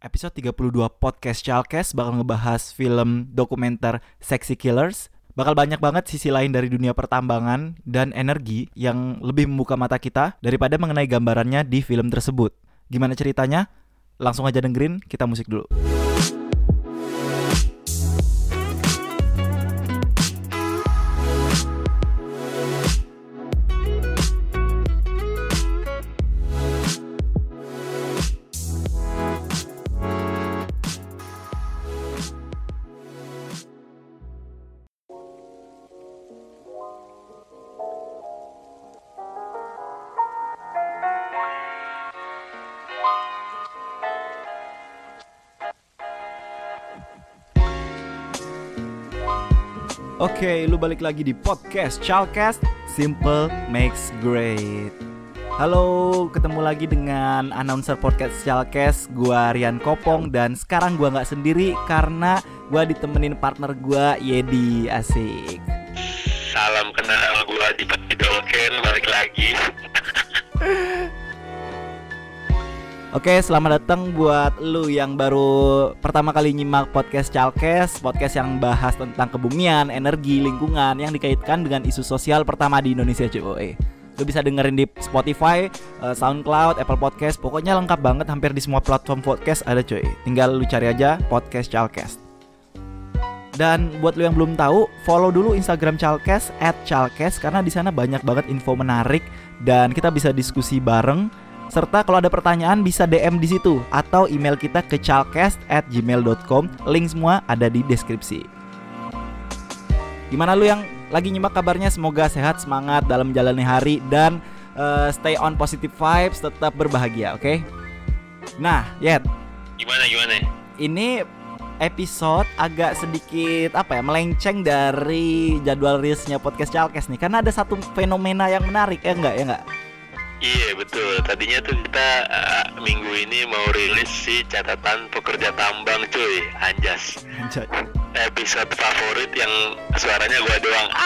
episode 32 podcast Chalkes bakal ngebahas film dokumenter Sexy Killers. Bakal banyak banget sisi lain dari dunia pertambangan dan energi yang lebih membuka mata kita daripada mengenai gambarannya di film tersebut. Gimana ceritanya? Langsung aja dengerin, kita musik dulu. Balik lagi di podcast Chalcast Simple Makes Great. Halo, ketemu lagi dengan announcer podcast Chalcast Gua Rian Kopong dan sekarang gua nggak sendiri karena gua ditemenin partner gua Yedi Asik. Salam kenal gua di Dolken balik lagi. Oke, selamat datang buat lu yang baru pertama kali nyimak podcast Chalkes, podcast yang bahas tentang kebumian, energi, lingkungan yang dikaitkan dengan isu sosial pertama di Indonesia COE. Lu bisa dengerin di Spotify, eh, SoundCloud, Apple Podcast, pokoknya lengkap banget hampir di semua platform podcast ada cuy. Tinggal lu cari aja podcast Chalkes. Dan buat lu yang belum tahu, follow dulu Instagram Chalkes @chalkes karena di sana banyak banget info menarik dan kita bisa diskusi bareng serta kalau ada pertanyaan bisa DM di situ atau email kita ke chalcast@gmail.com. Link semua ada di deskripsi. Gimana lu yang lagi nyimak kabarnya? Semoga sehat, semangat dalam menjalani hari dan uh, stay on positive vibes, tetap berbahagia, oke? Okay? Nah, Yet. Gimana gimana? Ini episode agak sedikit apa ya melenceng dari jadwal rilisnya podcast Chalkes nih karena ada satu fenomena yang menarik ya enggak ya enggak Iya betul. Tadinya tuh kita uh, minggu ini mau rilis si catatan pekerja tambang cuy, Anjas. Anjay. Episode favorit yang suaranya gua doang.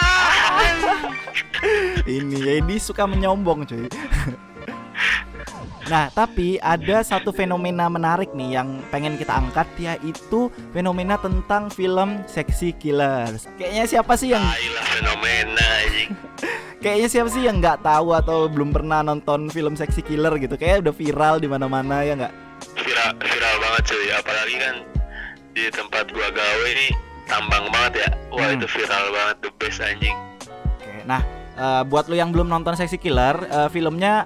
Ini Edi suka menyombong cuy. Nah, tapi ada satu fenomena menarik nih yang pengen kita angkat yaitu fenomena tentang film Sexy Killers. Kayaknya siapa sih yang Ayolah fenomena anjing. Kayaknya siapa sih yang nggak tahu atau belum pernah nonton film Sexy Killer gitu? Kayak udah viral di mana-mana ya nggak? Viral viral banget cuy, apalagi kan di tempat gua gawe ini tambang banget ya. Wah, Hmm. itu viral banget the best anjing. Oke, nah eh, buat lu yang belum nonton Sexy Killer, eh, filmnya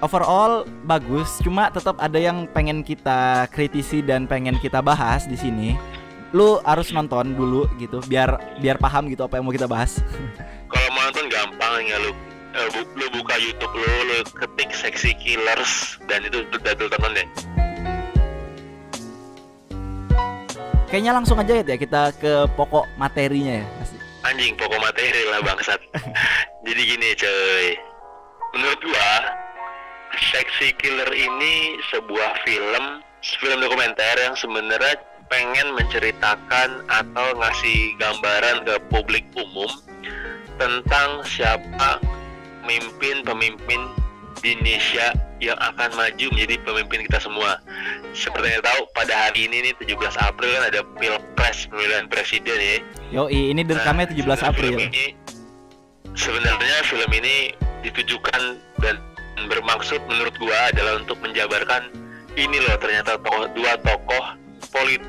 overall bagus, cuma tetap ada yang pengen kita kritisi dan pengen kita bahas di sini. Lu harus nonton dulu gitu, biar biar paham gitu apa yang mau kita bahas. Kalau mau nonton gampang ya lu eh, bu- lu buka YouTube lu, lu ketik Sexy Killers dan itu udah tonton deh. Kayaknya langsung aja ya kita ke pokok materinya ya. Anjing pokok materi lah bangsat. Jadi gini coy. Menurut gua Sexy Killer ini sebuah film film dokumenter yang sebenarnya pengen menceritakan atau ngasih gambaran ke publik umum tentang siapa pemimpin-pemimimpin di Indonesia yang akan maju menjadi pemimpin kita semua. Seperti yang tahu pada hari ini nih 17 April kan ada Pilpres pemilihan presiden ya. Yoi, ini direkamnya 17 Nah, sebenarnya April. Film ini, sebenarnya film ini ditujukan dan bermaksud menurut gua adalah untuk menjabarkan ini loh ternyata tokoh dua tokoh politik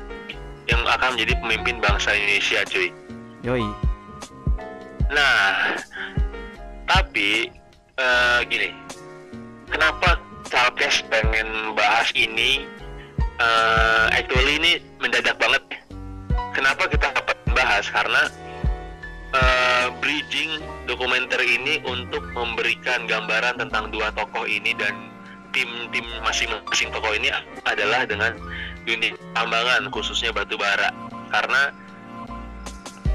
yang akan menjadi pemimpin bangsa Indonesia cuy. Yoi. Nah, tapi eh, gini, kenapa Chalkes pengen bahas ini? eh actually ini mendadak banget. Kenapa kita dapat bahas? Karena eh, bridging dokumenter ini untuk memberikan gambaran tentang dua tokoh ini dan tim-tim masing-masing tokoh ini adalah dengan dunia tambangan khususnya batu bara. Karena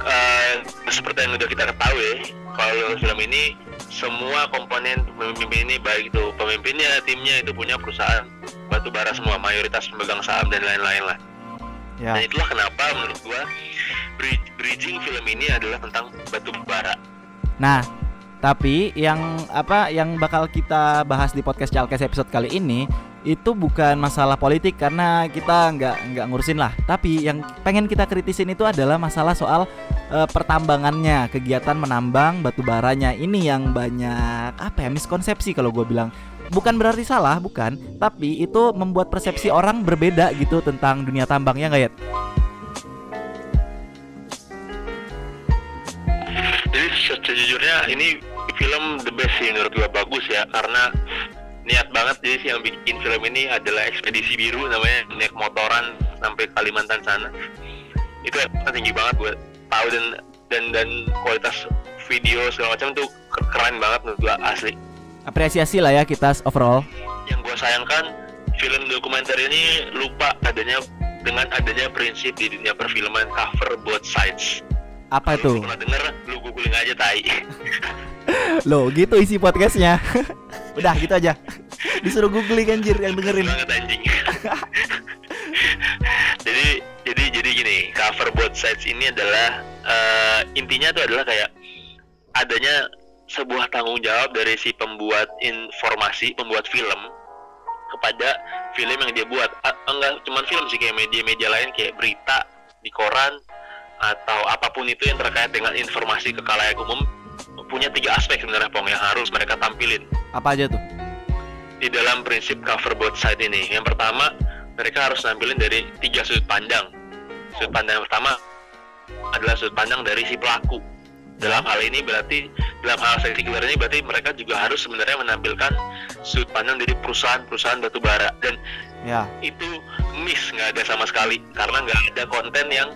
eh, seperti yang udah kita ketahui kalau film ini semua komponen pemimpin ini baik itu pemimpinnya timnya itu punya perusahaan batu bara semua mayoritas pemegang saham dan lain-lain lah Ya. dan itulah kenapa menurut gua bridging film ini adalah tentang batu bara Nah, tapi yang apa yang bakal kita bahas di podcast Chalkes episode kali ini itu bukan masalah politik karena kita nggak nggak ngurusin lah. Tapi yang pengen kita kritisin itu adalah masalah soal e, pertambangannya, kegiatan menambang batu baranya. Ini yang banyak apa ya miskonsepsi kalau gue bilang. Bukan berarti salah, bukan. Tapi itu membuat persepsi orang berbeda gitu tentang dunia tambangnya nggak ya? Sejujurnya ini film the best sih menurut gue bagus ya karena niat banget jadi sih yang bikin film ini adalah ekspedisi biru namanya naik motoran sampai Kalimantan sana. Itu tinggi banget gue tahu dan dan dan kualitas video segala macam tuh keren banget menurut gue asli. Apresiasi lah ya kita overall. Yang gue sayangkan film dokumenter ini lupa adanya dengan adanya prinsip di dunia perfilman cover both sides apa itu? Kalau denger, lu googling aja tai. Loh, gitu isi podcastnya. Udah gitu aja. Disuruh googling anjir yang dengerin. Banget anjing. jadi jadi jadi gini, cover both sides ini adalah uh, intinya tuh adalah kayak adanya sebuah tanggung jawab dari si pembuat informasi, pembuat film kepada film yang dia buat. Uh, enggak cuma film sih kayak media-media lain kayak berita di koran atau apa pun itu yang terkait dengan informasi ke kalayak umum punya tiga aspek sebenarnya Pong yang harus mereka tampilin. Apa aja tuh? Di dalam prinsip cover both side ini, yang pertama mereka harus nampilin dari tiga sudut pandang. Sudut pandang yang pertama adalah sudut pandang dari si pelaku. Dalam hal ini berarti dalam hal seksi killer ini berarti mereka juga harus sebenarnya menampilkan sudut pandang dari perusahaan-perusahaan batu bara dan ya. itu miss nggak ada sama sekali karena nggak ada konten yang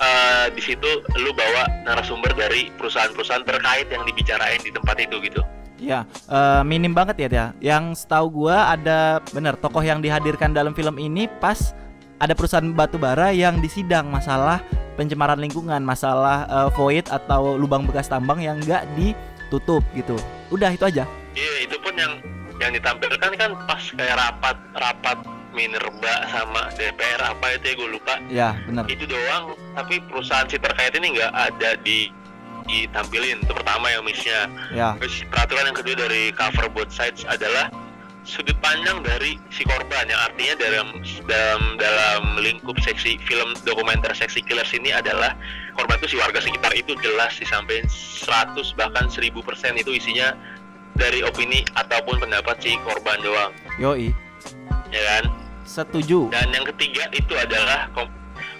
uh, di situ lu bawa narasumber dari perusahaan-perusahaan terkait yang dibicarain di tempat itu gitu. Ya, uh, minim banget ya dia. Yang setahu gua ada bener tokoh yang dihadirkan dalam film ini pas ada perusahaan batu bara yang disidang masalah pencemaran lingkungan, masalah uh, void atau lubang bekas tambang yang enggak ditutup gitu. Udah itu aja. Iya, itu pun yang yang ditampilkan kan pas kayak rapat rapat Minerba sama DPR apa itu ya gue lupa ya benar itu doang tapi perusahaan si terkait ini nggak ada di ditampilin itu pertama yang missnya ya. terus peraturan yang kedua dari cover both sides adalah sudut pandang dari si korban yang artinya dalam dalam dalam lingkup seksi film dokumenter seksi killers ini adalah korban itu si warga sekitar itu jelas disampaikan 100 bahkan 1000 persen itu isinya dari opini ataupun pendapat si korban doang. Yoi. Ya kan? Setuju. Dan yang ketiga itu adalah kom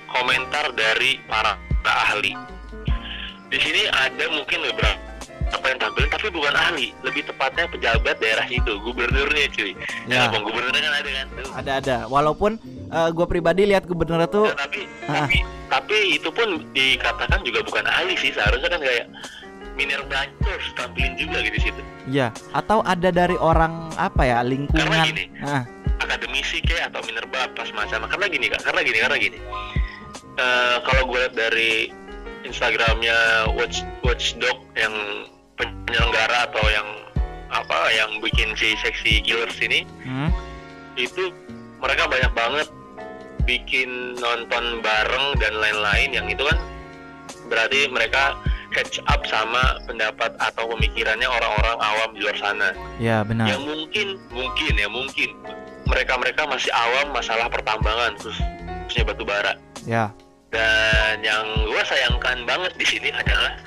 komentar dari para, ahli. Di sini ada mungkin beberapa apa yang tampil tapi bukan ahli lebih tepatnya pejabat daerah itu gubernurnya cuy ya, ya bang gubernurnya kan ada kan tuh. ada ada walaupun uh, eh, gue pribadi lihat gubernur tuh ya, tapi, uh. tapi tapi itu pun dikatakan juga bukan ahli sih seharusnya kan kayak Minerva terus tampilin juga gitu di situ. Iya, atau ada dari orang apa ya lingkungan. Karena gini, ah akademisi kayak atau minerba apa semacam karena gini kak karena gini karena gini uh, kalau gue lihat dari Instagramnya Watch Watchdog yang penyelenggara atau yang apa yang bikin si seksi killers ini hmm? itu mereka banyak banget bikin nonton bareng dan lain-lain yang itu kan berarti mereka catch up sama pendapat atau pemikirannya orang-orang awam di luar sana. Ya benar. Yang mungkin mungkin ya mungkin mereka-mereka masih awam masalah pertambangan khususnya batu bara. Ya. Dan yang gue sayangkan banget di sini adalah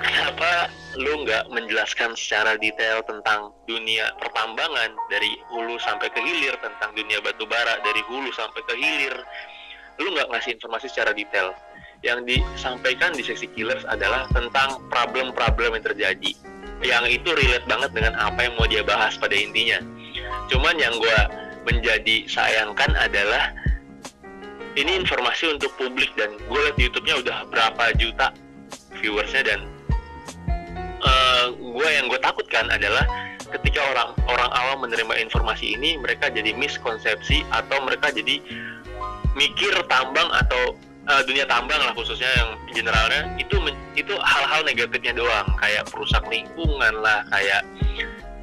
kenapa lu nggak menjelaskan secara detail tentang dunia pertambangan dari hulu sampai ke hilir tentang dunia batu bara dari hulu sampai ke hilir lu nggak ngasih informasi secara detail yang disampaikan di seksi killers adalah tentang problem-problem yang terjadi yang itu relate banget dengan apa yang mau dia bahas pada intinya cuman yang gue menjadi sayangkan adalah ini informasi untuk publik dan gue liat YouTube-nya udah berapa juta viewersnya dan uh, eh, gue yang gue takutkan adalah ketika orang orang awam menerima informasi ini mereka jadi miskonsepsi atau mereka jadi mikir tambang atau uh, dunia tambang lah khususnya yang generalnya. Itu itu hal-hal negatifnya doang. Kayak perusak lingkungan lah kayak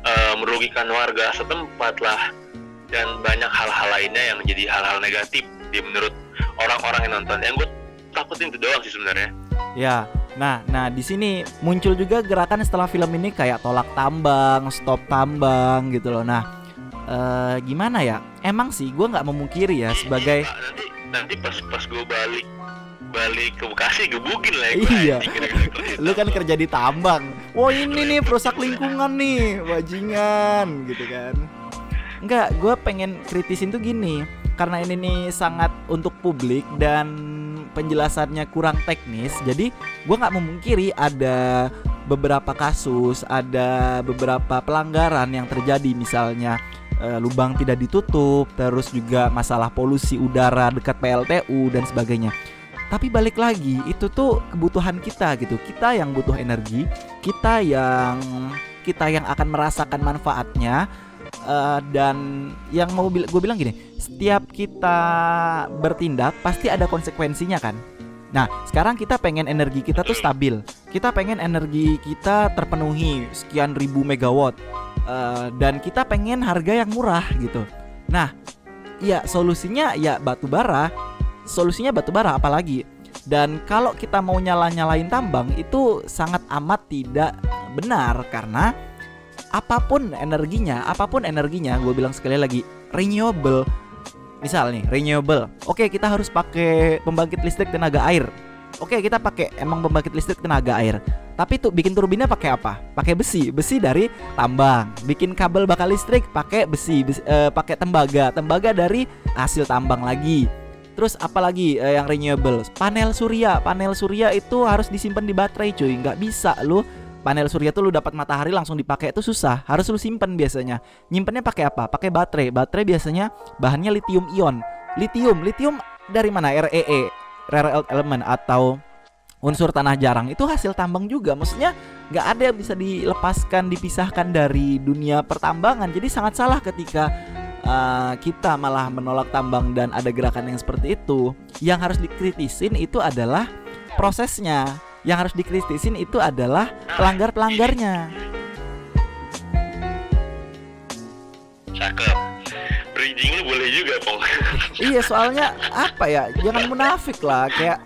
uh, merugikan warga setempat lah dan banyak hal-hal lainnya yang menjadi hal-hal negatif di menurut orang-orang yang nonton. Yang gue takutin itu doang sih sebenarnya. Ya, nah, nah di sini muncul juga gerakan setelah film ini kayak tolak tambang, stop tambang gitu loh. Nah, uh, gimana ya? Emang sih gue nggak memungkiri ya sebagai Iya, nanti nanti pas pas gue balik balik ke Bekasi gebukin lah ya Iya. kerja lu kan kerja di tambang. Wah ini nih perusak lingkungan nih, bajingan gitu kan. Enggak, gue pengen kritisin tuh gini, karena ini nih sangat untuk publik dan penjelasannya kurang teknis, jadi gue nggak memungkiri ada beberapa kasus, ada beberapa pelanggaran yang terjadi, misalnya eh, lubang tidak ditutup, terus juga masalah polusi udara dekat PLTU dan sebagainya. Tapi balik lagi, itu tuh kebutuhan kita gitu. Kita yang butuh energi, kita yang kita yang akan merasakan manfaatnya eh, dan yang mau gue bilang gini, setiap kita bertindak pasti ada konsekuensinya kan. Nah, sekarang kita pengen energi kita tuh stabil. Kita pengen energi kita terpenuhi sekian ribu megawatt Eh, dan kita pengen harga yang murah gitu. Nah, ya solusinya ya batu bara. Solusinya batu bara apalagi. Dan kalau kita mau nyala-nyalain tambang itu sangat amat tidak benar karena apa pun energinya, apa pun energinya, gue bilang sekali lagi renewable. Misal nih renewable. Oke kita harus pakai pembangkit listrik tenaga air. Oke kita pakai emang pembangkit listrik tenaga air. Tapi tuh bikin turbinnya pakai apa? Pakai besi, besi dari tambang. Bikin kabel bakal listrik pakai besi, besi eh, pakai tembaga, tembaga dari hasil tambang lagi. Terus apalagi eh, yang renewable? Panel surya, panel surya itu harus disimpan di baterai cuy, nggak bisa lu panel surya tuh lu dapat matahari langsung dipakai itu susah, harus lu simpen biasanya. Nyimpennya pakai apa? Pakai baterai. Baterai biasanya bahannya lithium ion. Lithium, lithium dari mana? REE, rare earth element atau unsur tanah jarang itu hasil tambang juga maksudnya nggak ada yang bisa dilepaskan dipisahkan dari dunia pertambangan jadi sangat salah ketika uh, kita malah menolak tambang dan ada gerakan yang seperti itu yang harus dikritisin itu adalah prosesnya yang harus dikritisin itu adalah pelanggar pelanggarnya cakep. Bridging lu boleh juga pong. Iya soalnya apa ya? Jangan munafik lah kayak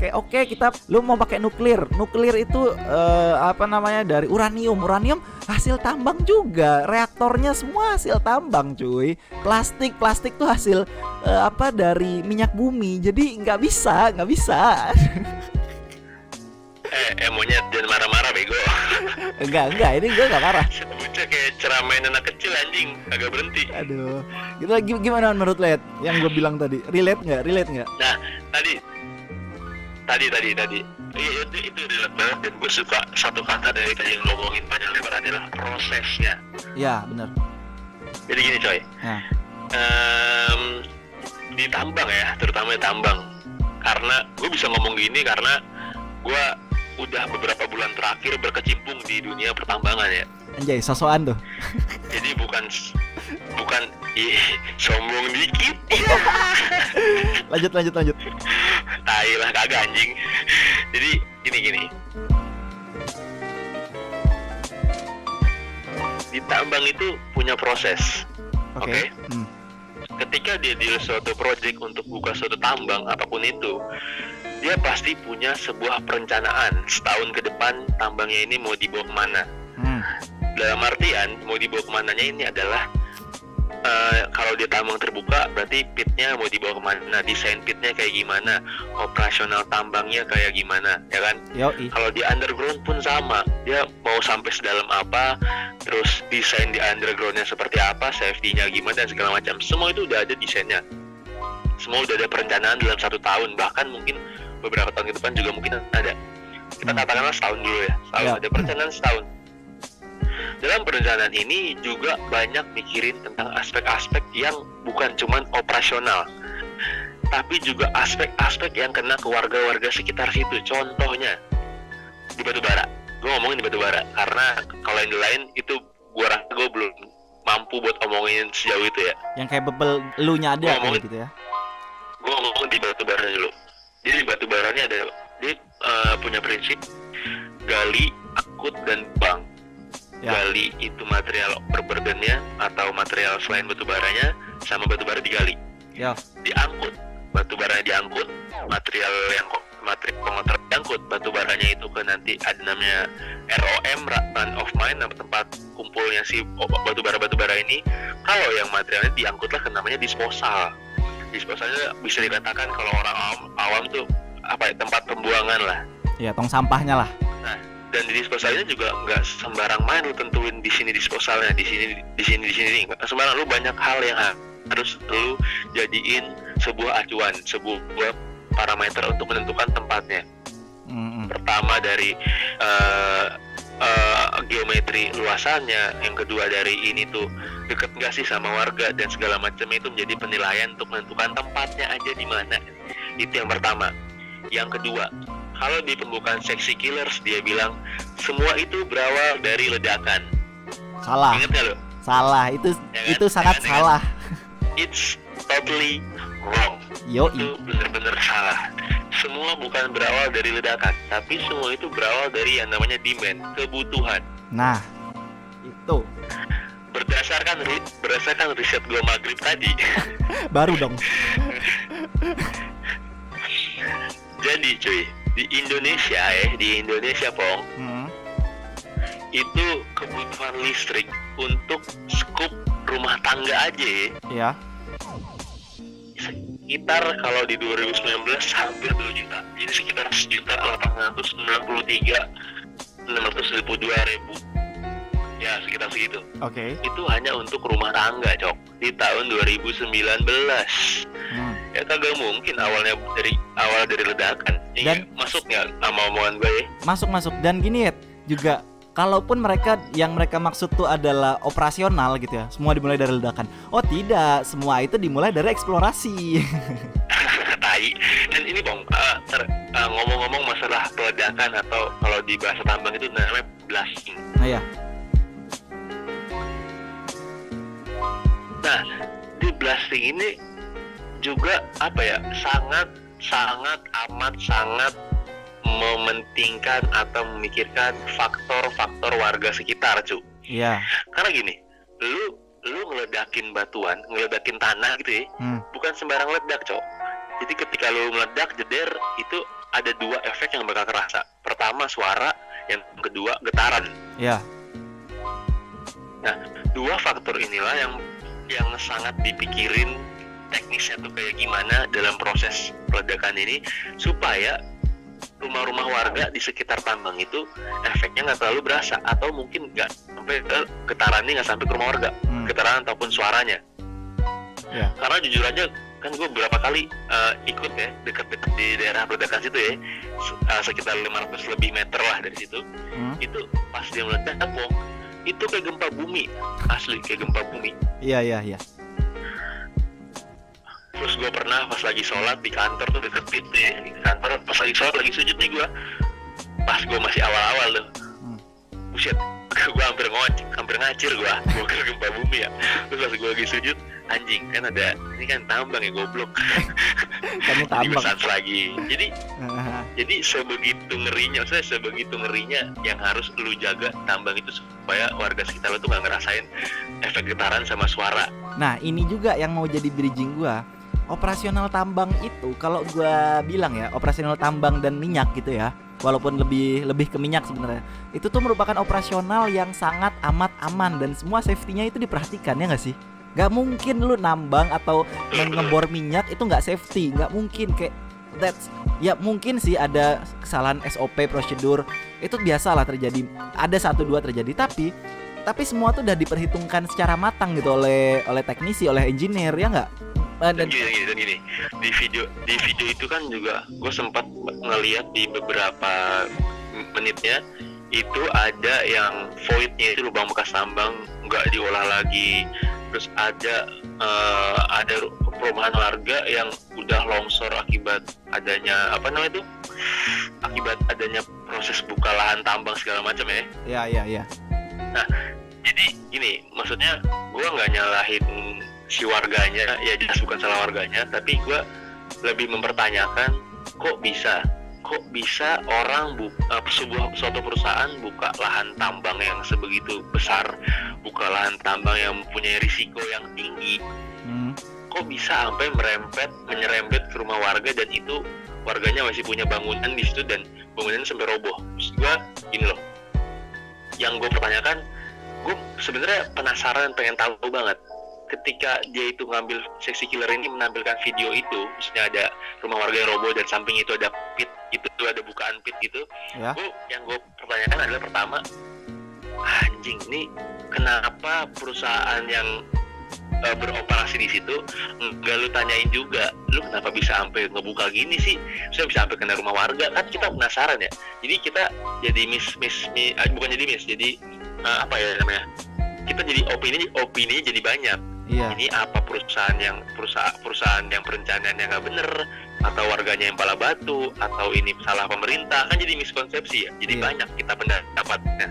kayak oke kita lu mau pakai nuklir. Nuklir itu eh, apa namanya dari uranium. Uranium hasil tambang juga. Reaktornya semua hasil tambang cuy. Plastik plastik tuh hasil eh, apa dari minyak bumi. Jadi nggak bisa nggak bisa. Eh eh monyet jangan marah-marah bego. Enggak enggak ini gue nggak marah. Bocah kayak ceramain anak kecil anjing. Agak berhenti. Aduh. Gitu lagi gimana menurut Led? Yang gue bilang tadi. Relate nggak? Relate nggak? Nah tadi tadi tadi tadi. Iya itu itu relate banget dan gue suka satu kata dari tadi yang lo ngomongin panjang lebar adalah prosesnya. Ya benar. Jadi gini coy. Nah Em, di tambang ya terutama di tambang. Karena gue bisa ngomong gini karena gue udah beberapa bulan terakhir berkecimpung di dunia pertambangan ya anjay sosokan tuh jadi bukan bukan ih sombong dikit lanjut lanjut lanjut tai lah kagak anjing jadi gini gini di tambang itu punya proses oke Oke. Hmm. ketika dia deal suatu project untuk buka suatu tambang apa pun itu dia pasti punya sebuah perencanaan setahun ke depan tambangnya ini mau dibawa ke mana Hmm. Dalam artian mau dibawa ke mananya ini adalah eh, kalau dia tambang terbuka berarti pitnya mau dibawa ke mana desain pitnya kayak gimana operasional tambangnya kayak gimana ya kan Yoi. kalau di underground pun sama dia mau sampai sedalam apa terus desain di undergroundnya seperti apa safety-nya gimana dan segala macam semua itu udah ada desainnya semua udah ada perencanaan dalam satu tahun bahkan mungkin beberapa tahun ke depan juga mungkin ada kita Hmm. katakanlah setahun dulu ya setahun Ya. ada perencanaan setahun dalam perencanaan ini juga banyak mikirin tentang aspek-aspek yang bukan cuman operasional tapi juga aspek-aspek yang kena ke warga-warga sekitar situ. Contohnya di batu bara. Gue ngomongin di batu bara karena kalau yang lain itu gue rasa gue belum mampu buat omongin sejauh itu ya. Yang kayak bebel lu nya ada Ngomongin. gitu ya. gue ngomong di batu bara dulu. Jadi di batu baranya ada dia eh, punya prinsip gali akut dan bang Ya. gali itu material berburdennya atau material selain batu baranya sama batu bara digali. Ya. Diangkut. Batu bara diangkut material yang material pengotor diangkut batu baranya itu ke nanti ada namanya ROM run of mine tempat kumpulnya si batu bara batu bara ini. Kalau yang materialnya diangkutlah ke namanya disposal. Disposalnya bisa dikatakan kalau orang awam, awam tuh apa ya tempat pembuangan lah. Ya tong sampahnya lah. Nah dan di disposalnya juga nggak sembarang main lu tentuin di sini disposalnya di sini di sini di sini. Nggak sembarang lu banyak hal yang harus lu jadiin sebuah acuan sebuah parameter untuk menentukan tempatnya. Mm-hmm. pertama dari uh, uh, geometri luasannya yang kedua dari ini tuh deket nggak sih sama warga dan segala macam itu menjadi penilaian untuk menentukan tempatnya aja di mana. Itu yang pertama. Yang kedua kalau di pembukaan seksi killers dia bilang semua itu berawal dari ledakan. Salah. Ingat gak lo? Salah. Itu ya kan? itu sangat ya kan? salah. It's totally wrong. Yo, itu benar-benar salah. Semua bukan berawal dari ledakan, tapi semua itu berawal dari yang namanya demand, kebutuhan. Nah, itu berdasarkan berdasarkan riset gue maghrib tadi. Baru dong. Jadi cuy, di Indonesia ya di Indonesia pong hmm. itu kebutuhan listrik untuk skup rumah tangga aja. Ya sekitar kalau di 2019 hampir 2 juta. Jadi sekitar sejuta 893 692 ribu ya sekitar segitu. Oke. Okay. itu hanya untuk rumah tangga cok di tahun 2019 hmm. ya kagak mungkin awalnya dari awal dari ledakan. Dan masuk ya sama omongan gue ya? Masuk masuk. Dan gini ya juga kalaupun mereka yang mereka maksud tuh adalah operasional gitu ya semua dimulai dari ledakan. Oh tidak. Semua itu dimulai dari eksplorasi. Tai. Dan ini bang uh, uh, ngomong-ngomong masalah peledakan atau kalau di bahasa tambang itu namanya blasting. Nah ya nah di blasting ini juga apa ya sangat sangat amat sangat mementingkan atau memikirkan faktor-faktor warga sekitar, cu. Iya. Karena gini, lu lu ngeledakin batuan, ngeledakin tanah gitu ya, hmm. bukan sembarang ledak, cok. Jadi ketika lu meledak jeder itu ada dua efek yang bakal kerasa. Pertama suara, yang kedua getaran. Iya. Nah, dua faktor inilah yang yang sangat dipikirin teknisnya tuh kayak gimana dalam proses peledakan ini supaya rumah-rumah warga di sekitar tambang itu efeknya nggak terlalu berasa atau mungkin nggak sampai ke getarannya nggak sampai ke rumah warga hmm. getaran ataupun suaranya yeah. karena jujur aja kan gue beberapa kali uh, ikut ya dekat-dekat di daerah peledakan situ ya uh, sekitar 500 lebih meter lah dari situ hmm. itu pas dia meledak itu kayak gempa bumi. Asli kayak gempa bumi. Iya iya iya. Terus gue pernah pas lagi sholat di kantor tuh deket pit nih di kantor. Pas lagi sholat lagi sujud nih gue pas gue masih awal-awal tuh. Buset gue hampir ngocek hampir ngacir gue gue kira gempa bumi ya. Terus pas gue lagi sujud anjing kan ada ini kan tambang ya goblok. Kamu tambang. jadi lagi. Jadi jadi sebegitu ngerinya saya sebegitu ngerinya yang harus lu jaga tambang itu supaya warga sekitar lu tuh gak ngerasain efek getaran sama suara. Nah ini juga yang mau jadi bridging gue operasional tambang itu kalau gue bilang ya operasional tambang dan minyak gitu ya walaupun lebih lebih ke minyak sebenarnya. Itu tuh merupakan operasional yang sangat amat aman dan semua safety-nya itu diperhatikan ya nggak sih? Gak mungkin lu nambang atau mengebor minyak itu nggak safety nggak mungkin. Kayak that's ya mungkin sih ada kesalahan SOP prosedur. Itu biasalah terjadi ada satu dua terjadi. Tapi tapi semua tuh udah diperhitungkan secara matang gitu oleh oleh teknisi oleh engineer ya nggak dan, dan gini, gini, gini. Di video di video itu kan juga gue sempat ngeliat di beberapa menitnya itu ada yang voidnya itu lubang bekas tambang nggak diolah lagi. Terus ada uh, ada perumahan warga yang udah longsor akibat adanya apa namanya itu? Akibat adanya proses buka lahan tambang segala macam ya. Ya ya ya. Nah jadi gini maksudnya gue nggak nyalahin si warganya ya jelas bukan salah warganya tapi gue lebih mempertanyakan kok bisa? Kok bisa orang buka uh, sebuah suatu perusahaan buka lahan tambang yang sebegitu besar buka lahan tambang yang mempunyai risiko yang tinggi? Hmm. kok bisa sampai merempet menyerempet ke rumah warga dan itu warganya masih punya bangunan di situ dan bangunan sampai roboh? Terus gue gini loh. Yang gue pertanyakan gue sebenarnya penasaran pengen tahu banget ketika dia itu ngambil seksi killer ini menampilkan video itu misalnya ada rumah warga yang roboh dan samping itu ada pit itu ada bukaan pit gitu. Ya. gue yang gue pertanyakan adalah pertama anjing nih kenapa perusahaan yang eh, beroperasi di situ nggak lu tanyain juga lu kenapa bisa sampai ngebuka gini sih? Saya bisa sampai kena rumah warga? Kan kita penasaran ya. Jadi kita jadi mis mis mi- eh, bukan jadi mis jadi eh, apa ya namanya kita jadi opini opini jadi banyak Iya. ini apa perusahaan yang perusahaan perusahaan yang perencanaannya nggak bener atau warganya yang pala batu atau ini salah pemerintah kan jadi miskonsepsi ya jadi Iya. banyak kita pendapatnya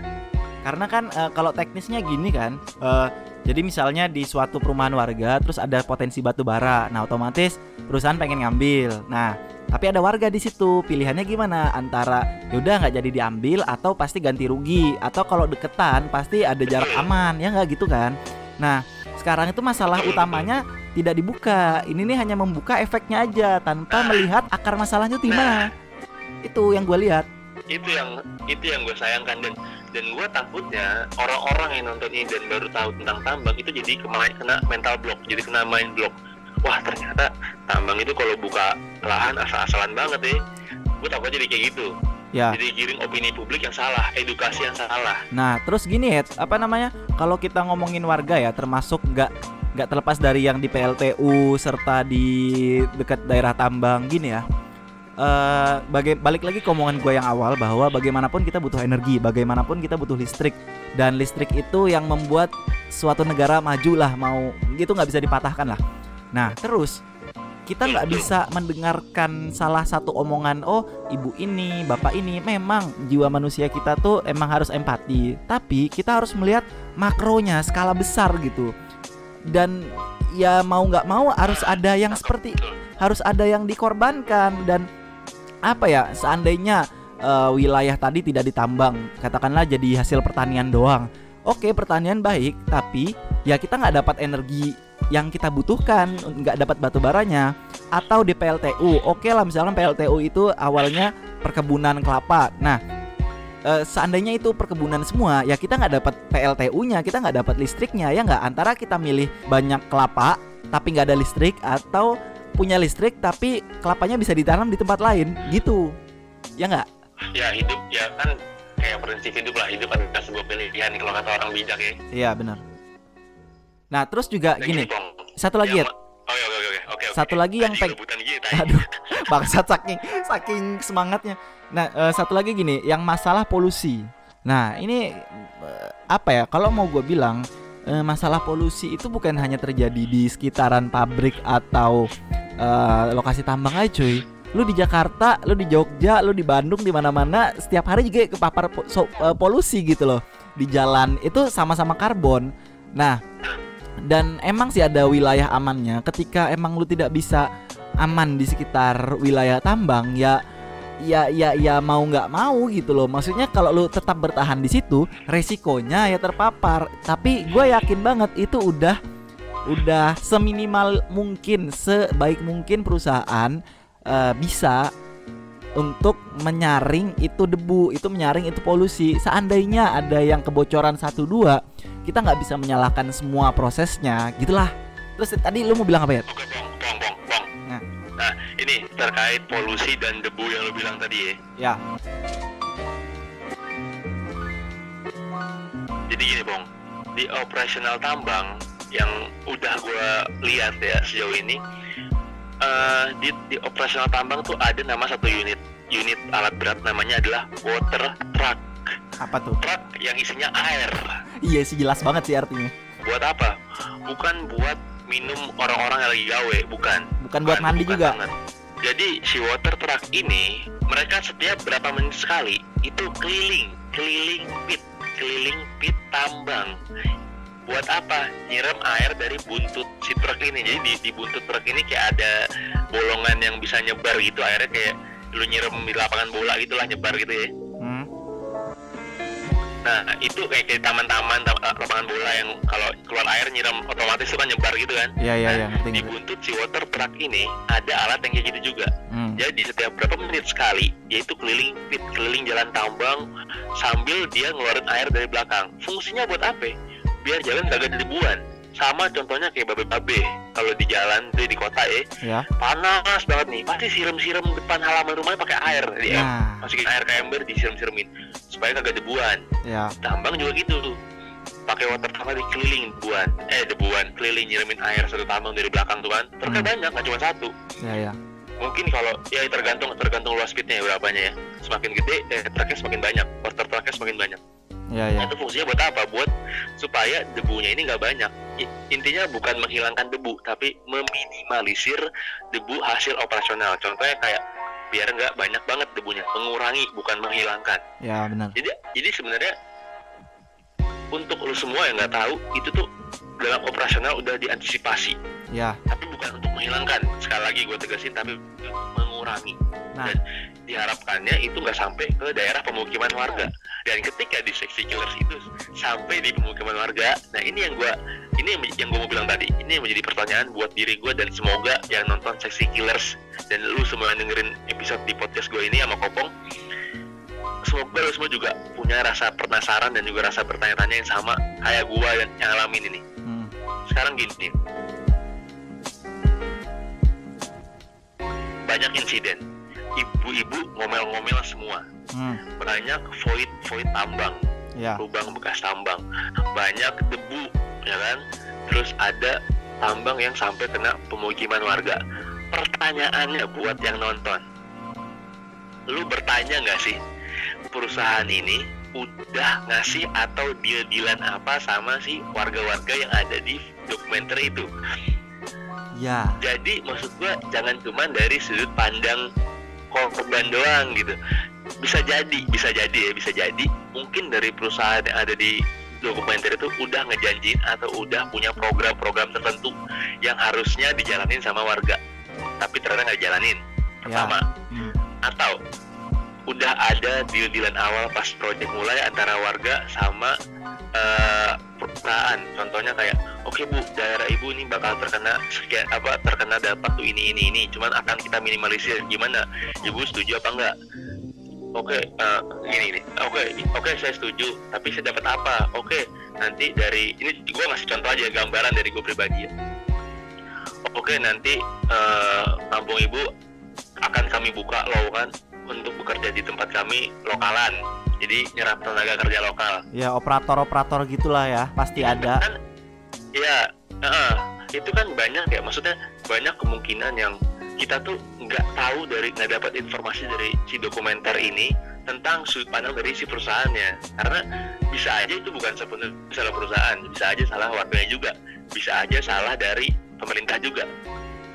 Karena kan eh, kalau teknisnya gini kan, eh, jadi misalnya di suatu perumahan warga terus ada potensi batu bara, nah otomatis perusahaan pengen ngambil. Nah, tapi ada warga di situ, pilihannya gimana? Antara yaudah nggak jadi diambil atau pasti ganti rugi atau kalau deketan pasti ada jarak aman, ya nggak gitu kan? Nah, sekarang itu masalah utamanya tidak dibuka. Ini nih hanya membuka efeknya aja tanpa melihat akar masalahnya di mana. Itu yang gue lihat. itu yang itu yang gue sayangkan dan dan gue takutnya orang-orang yang nonton ini dan baru tahu tentang tambang itu jadi kemarin kena mental block jadi kena mind block wah ternyata tambang itu kalau buka lahan asal-asalan banget ya gue takut jadi kayak gitu Ya. jadi giring opini publik yang salah edukasi yang salah Nah, terus gini ya, apa namanya? Kalau kita ngomongin warga ya, termasuk nggak nggak terlepas dari yang di PLTU serta di dekat daerah tambang gini ya. Eh, baga- balik lagi ke omongan gue yang awal bahwa bagaimanapun kita butuh energi, bagaimanapun kita butuh listrik dan listrik itu yang membuat suatu negara maju lah mau gitu nggak bisa dipatahkan lah. Nah, terus kita nggak bisa mendengarkan salah satu omongan oh ibu ini bapak ini. Memang jiwa manusia kita tuh emang harus empati. Tapi kita harus melihat makronya skala besar gitu. Dan ya mau nggak mau harus ada yang seperti harus ada yang dikorbankan. Dan apa ya seandainya eh, wilayah tadi tidak ditambang katakanlah jadi hasil pertanian doang. Oke pertanian baik tapi ya kita nggak dapat energi yang kita butuhkan nggak dapat batu baranya atau di PLTU oke lah misalkan PLTU itu awalnya perkebunan kelapa. Nah eh, seandainya itu perkebunan semua ya kita nggak dapat PLTU-nya kita nggak dapat listriknya ya nggak? Antara kita milih banyak kelapa tapi nggak ada listrik atau punya listrik tapi kelapanya bisa ditanam di tempat lain. Gitu. Ya nggak? Ya hidup ya kan kayak prinsip hidup lah. Hidup adalah sebuah pilihan kalau kata orang bijak ya. Iya benar nah terus juga Dan gini. Bong. satu lagi ya oh ya oke oke oke oke. Satu lagi yang peng- aduh bangsat saking saking semangatnya. Nah eh, satu lagi gini yang masalah polusi. Nah ini eh, apa ya? Kalau mau gue bilang eh, masalah polusi itu bukan hanya terjadi di sekitaran pabrik atau eh, lokasi tambang aja cuy. Lu di Jakarta, lu di Jogja, lu di Bandung di mana-mana setiap hari juga kepapar po- so- eh, polusi gitu loh. Di jalan itu sama-sama karbon. Nah, dan emang sih ada wilayah amannya. Ketika emang lu tidak bisa aman di sekitar wilayah tambang ya ya ya ya mau nggak mau gitu loh. Maksudnya kalau lu tetap bertahan di situ resikonya ya terpapar. Tapi gue yakin banget itu udah udah seminimal mungkin sebaik mungkin perusahaan eh, bisa untuk menyaring itu debu itu menyaring itu polusi. Seandainya ada yang kebocoran satu dua kita nggak bisa menyalahkan semua prosesnya gitulah terus tadi lu mau bilang apa ya Oke, bong, bong, bong. Nah. Nah, ini terkait polusi dan debu yang lu bilang tadi ya. ya Jadi gini, Bong. Di operasional tambang yang udah gue lihat ya sejauh ini, eh, di, di operasional tambang tuh ada nama satu unit unit alat berat namanya adalah water truck. apa tuh Truck yang isinya air. Iya sih jelas banget sih artinya Buat apa? Bukan buat minum orang-orang yang lagi gawe, bukan. bukan buat mandi bukan juga banget. Jadi si water truck ini mereka setiap berapa menit sekali itu keliling, keliling pit, keliling pit tambang. Buat apa? Nyiram air dari buntut si truk ini. Jadi di, di buntut truk ini kayak ada bolongan yang bisa nyebar gitu airnya kayak lu nyiram di lapangan bola gitulah nyebar gitu ya. Nah itu kayak di taman-taman, tam- eh, lapangan bola yang kalau keluar air nyiram otomatis itu kan nyebar gitu kan. Iya iya iya Nah, di buntut si water truck ini ada alat yang kayak gitu juga. Hmm. Jadi setiap berapa menit sekali, yaitu keliling pit, keliling jalan tambang sambil dia ngeluarin air dari belakang. Fungsinya buat apa? Biar jalan gak ada debuan. Sama contohnya kayak babe-babe kalau di jalan tuh di kota ya Ya. panas banget nih pasti siram-siram depan halaman rumahnya pakai air di em- Nah, masukin air ke ember disiram-siramin supaya kagak debuan. Ya. tambang juga gitu. Pakai water tank dikeliling debuan. Eh debuan keliling nyiramin air satu tambang dari belakang tuh kan. Truknya Hmm. banyak nggak cuma satu. Ya ya. mungkin kalau ya tergantung tergantung luas pitnya ya berapanya ya. Semakin gede eh truknya semakin banyak. Water trucknya semakin banyak. Ya Nah, ya. itu fungsinya buat apa? Buat supaya debunya ini nggak banyak. Intinya bukan menghilangkan debu tapi meminimalisir debu hasil operasional. Contohnya kayak biar nggak banyak banget debunya mengurangi bukan menghilangkan Ya benar. jadi jadi sebenarnya untuk lu semua yang nggak tahu itu tuh dalam operasional udah diantisipasi Ya. tapi bukan untuk menghilangkan sekali lagi gue tegasin tapi mengurangi Nah. dan diharapkannya itu nggak sampai ke daerah pemukiman warga. Dan ketika di seksi killers itu sampai di pemukiman warga nah ini yang gue ini yang, yang gue mau bilang tadi ini yang menjadi pertanyaan buat diri gue dan semoga yang nonton seksi killers dan lu semua yang dengerin episode di podcast gue ini sama kopong semoga lu semua juga punya rasa penasaran dan juga rasa bertanya-tanya yang sama kayak gue yang, yang ngalamin ini. Hmm. sekarang gini. Banyak insiden ibu-ibu ngomel-ngomel semua. Hmm. banyak void void tambang. Ya. lubang bekas tambang. Banyak debu ya kan? Terus ada tambang yang sampai kena pemukiman warga. Pertanyaannya buat yang nonton. Lu bertanya nggak sih perusahaan ini udah ngasih atau deal-dealan apa sama si warga-warga yang ada di dokumenter itu? Ya. jadi maksud gua jangan cuma dari sudut pandang korban doang gitu bisa jadi bisa jadi ya bisa jadi mungkin dari perusahaan yang ada di dokumenter itu udah ngejanjiin atau udah punya program-program tertentu yang harusnya dijalanin sama warga tapi ternyata nggak dijalanin Ya. pertama Hmm. atau udah ada deal-dealan awal pas proyek mulai antara warga sama eh, perusahaan. Contohnya kayak oke bu daerah ibu ini bakal terkena sekian apa terkena dampak tuh ini ini ini. Cuman akan kita minimalisir. Gimana? Ibu setuju apa enggak? Oke eh, gini gini oke oke saya setuju. Tapi saya dapat apa? Oke nanti dari ini gue ngasih contoh aja gambaran dari gue pribadi ya. Oke nanti eh, kampung ibu akan kami buka lowongan untuk bekerja di tempat kami lokalan. Jadi nyerap tenaga kerja lokal. Ya operator-operator gitulah ya, pasti ada. kan? Ya heeh, itu kan banyak ya maksudnya banyak kemungkinan yang kita tuh nggak tahu dari nggak dapat informasi dari si dokumenter ini tentang sudut pandang dari si perusahaannya. Karena bisa aja itu bukan sepenuhnya salah perusahaan bisa aja salah warganya juga bisa aja salah dari pemerintah juga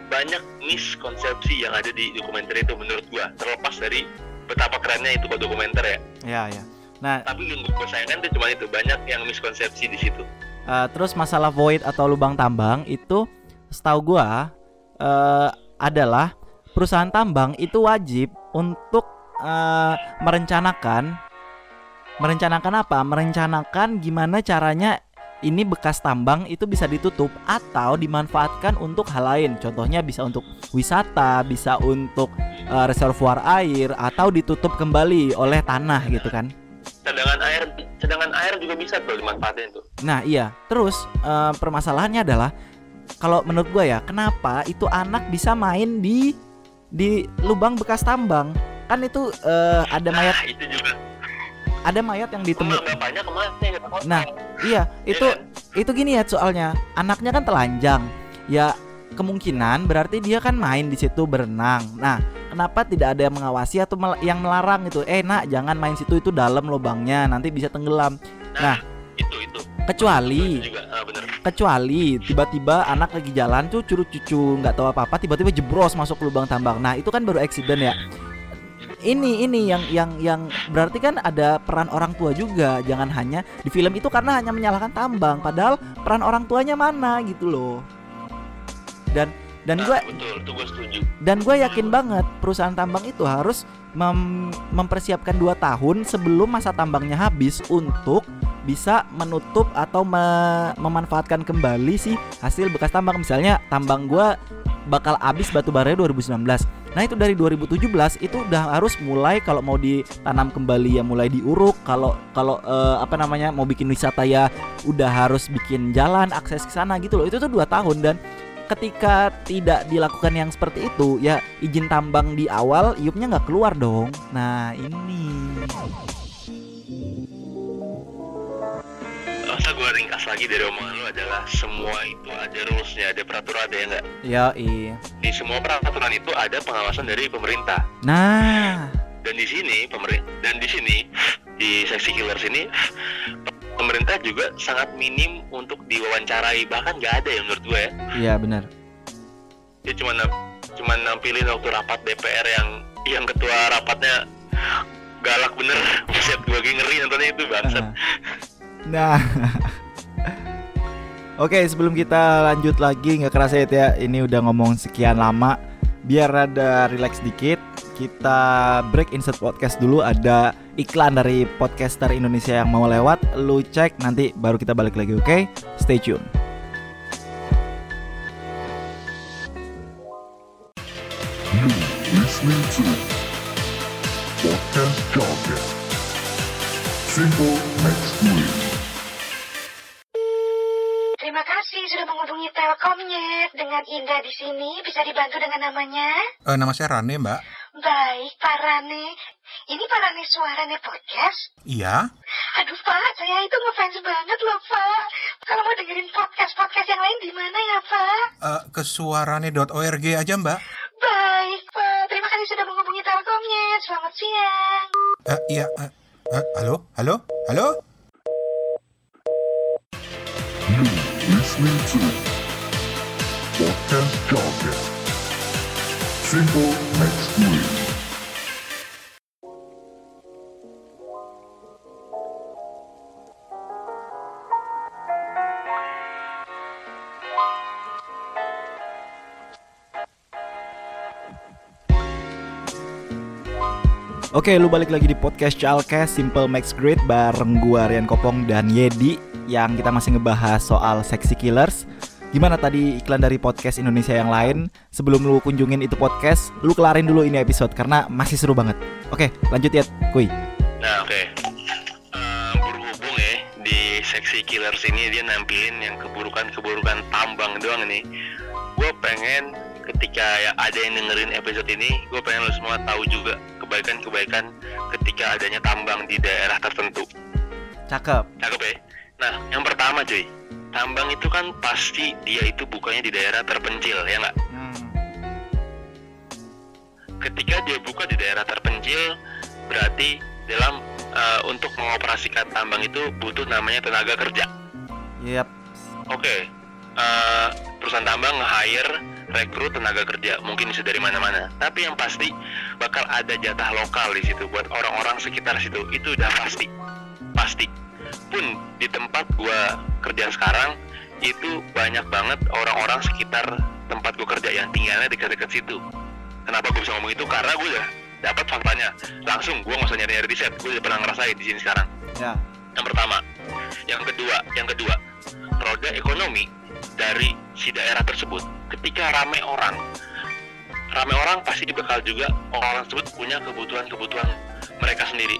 banyak miskonsepsi yang ada di dokumenter itu menurut gua terlepas dari betapa kerennya itu kok dokumenter ya Ya ya. Nah, tapi yang gue sayangkan itu cuma itu banyak yang miskonsepsi di situ eh, terus masalah void atau lubang tambang itu setahu gua eh, adalah perusahaan tambang itu wajib untuk eh, merencanakan merencanakan apa? Merencanakan gimana caranya ini bekas tambang itu bisa ditutup atau dimanfaatkan untuk hal lain. Contohnya bisa untuk wisata, bisa untuk eh, reservoir air atau ditutup kembali oleh tanah gitu kan. cadangan air cadangan air juga bisa tuh dimanfaatin tuh Nah iya, terus eh, permasalahannya adalah kalau menurut gue ya, kenapa itu anak bisa main di di lubang bekas tambang? Kan itu eh, ada mayat, nah itu juga ada mayat yang ditemukan. Nah, Iya, itu itu gini ya soalnya anaknya kan telanjang. Ya kemungkinan berarti dia kan main di situ berenang. Nah, kenapa tidak ada yang mengawasi atau mel- yang melarang itu? Eh, nak, jangan main situ itu dalam lubangnya, nanti bisa tenggelam. nah, itu itu Kecuali itu juga ah, bener kecuali tiba-tiba anak lagi jalan tuh curut cucu nggak tahu apa-apa tiba-tiba jebros masuk lubang tambang nah itu kan baru accident ya ini ini yang yang yang berarti kan ada peran orang tua juga. Jangan hanya di film itu karena hanya menyalahkan tambang. Padahal peran orang tuanya mana gitu loh. Dan Dan gue gue dan gue yakin banget perusahaan tambang itu harus mem- mempersiapkan 2 tahun sebelum masa tambangnya habis untuk bisa menutup atau me- memanfaatkan kembali sih hasil bekas tambang. Misalnya tambang gua bakal habis batu bara 2019 nah itu dari 2017 itu udah harus mulai kalau mau ditanam kembali ya mulai diuruk. Kalau kalau eh, apa namanya mau bikin wisata ya udah harus bikin jalan akses ke sana gitu loh. Itu tuh dua tahun dan ketika tidak dilakukan yang seperti itu ya izin tambang di awal iupnya nggak keluar dong. Nah ini gue ringkas lagi dari omongan lu adalah semua itu ada rulesnya, ada peraturan ada ya nggak? ya iya Di semua peraturan itu ada pengawasan dari pemerintah. nah Dan di sini pemerintah dan di sini di seksi killers ini pemerintah juga sangat minim untuk diwawancarai bahkan nggak ada ya menurut gue ya. iya benar Dia cuma cuma nampilin waktu rapat DPR yang yang ketua rapatnya galak bener. Buset gue lagi ngeri nontonnya itu bangsat. Nah. Oke, sebelum kita lanjut lagi nggak kerasa ya ini udah ngomong sekian lama. Biar ada relax dikit, kita break insert podcast dulu ada iklan dari podcaster Indonesia yang mau lewat. Lu cek nanti baru kita balik lagi, oke? Stay tune. Simple Next Week. Telkomnet. Dengan Indah di sini bisa dibantu dengan namanya? Eh, nama saya Rane, Mbak. Baik, Pak Rane. Ini Pak Rane suaranya podcast? Iya. Aduh Pak, saya itu ngefans banget loh Pak. Kalau mau dengerin podcast-podcast yang lain di mana ya Pak? Eh, ke suarane.org aja, Mbak. Baik Pak, terima kasih sudah menghubungi Telkomnet. Selamat siang. Eh, iya. eh, eh, halo? Halo? Halo? Simple Week. Oke, lu balik lagi di podcast Chalkes Simple Max Great bareng gua Rian Kopong dan Yedi yang kita masih ngebahas soal sexy killers. Gimana tadi iklan dari podcast Indonesia yang lain? Sebelum lu kunjungin itu podcast, lu kelarin dulu ini episode karena masih seru banget. Oke, lanjut ya, kuy. Nah oke Eh, Berhubung ya Di seksi killers ini Dia nampilin yang keburukan-keburukan tambang doang nih Gue pengen Ketika ya ada yang dengerin episode ini Gue pengen lo semua tahu juga Kebaikan-kebaikan Ketika adanya tambang di daerah tertentu Cakep. Cakep ya Nah yang pertama cuy Tambang itu kan pasti Dia itu bukanya di daerah terpencil Ya nggak Hmm. ketika dia buka di daerah terpencil berarti dalam eh, untuk mengoperasikan tambang itu butuh namanya tenaga kerja. Yap. Oke, eh, perusahaan tambang nge-hire rekrut tenaga kerja mungkin bisa dari mana-mana. Tapi yang pasti bakal ada jatah lokal di situ buat orang-orang sekitar situ. Itu udah pasti, pasti. Pun di tempat gua kerja sekarang itu banyak banget orang-orang sekitar tempat gua kerja yang tinggalnya dekat-dekat situ. Kenapa gue bisa ngomong itu? Karena gue udah dapat faktanya langsung. Gue nggak usah nyari-nyari riset. Gue udah pernah ngerasain di sini sekarang. Ya. Yang pertama, yang kedua, yang kedua, roda ekonomi dari si daerah tersebut ketika rame orang, rame orang pasti bakal juga orang tersebut punya kebutuhan-kebutuhan mereka sendiri.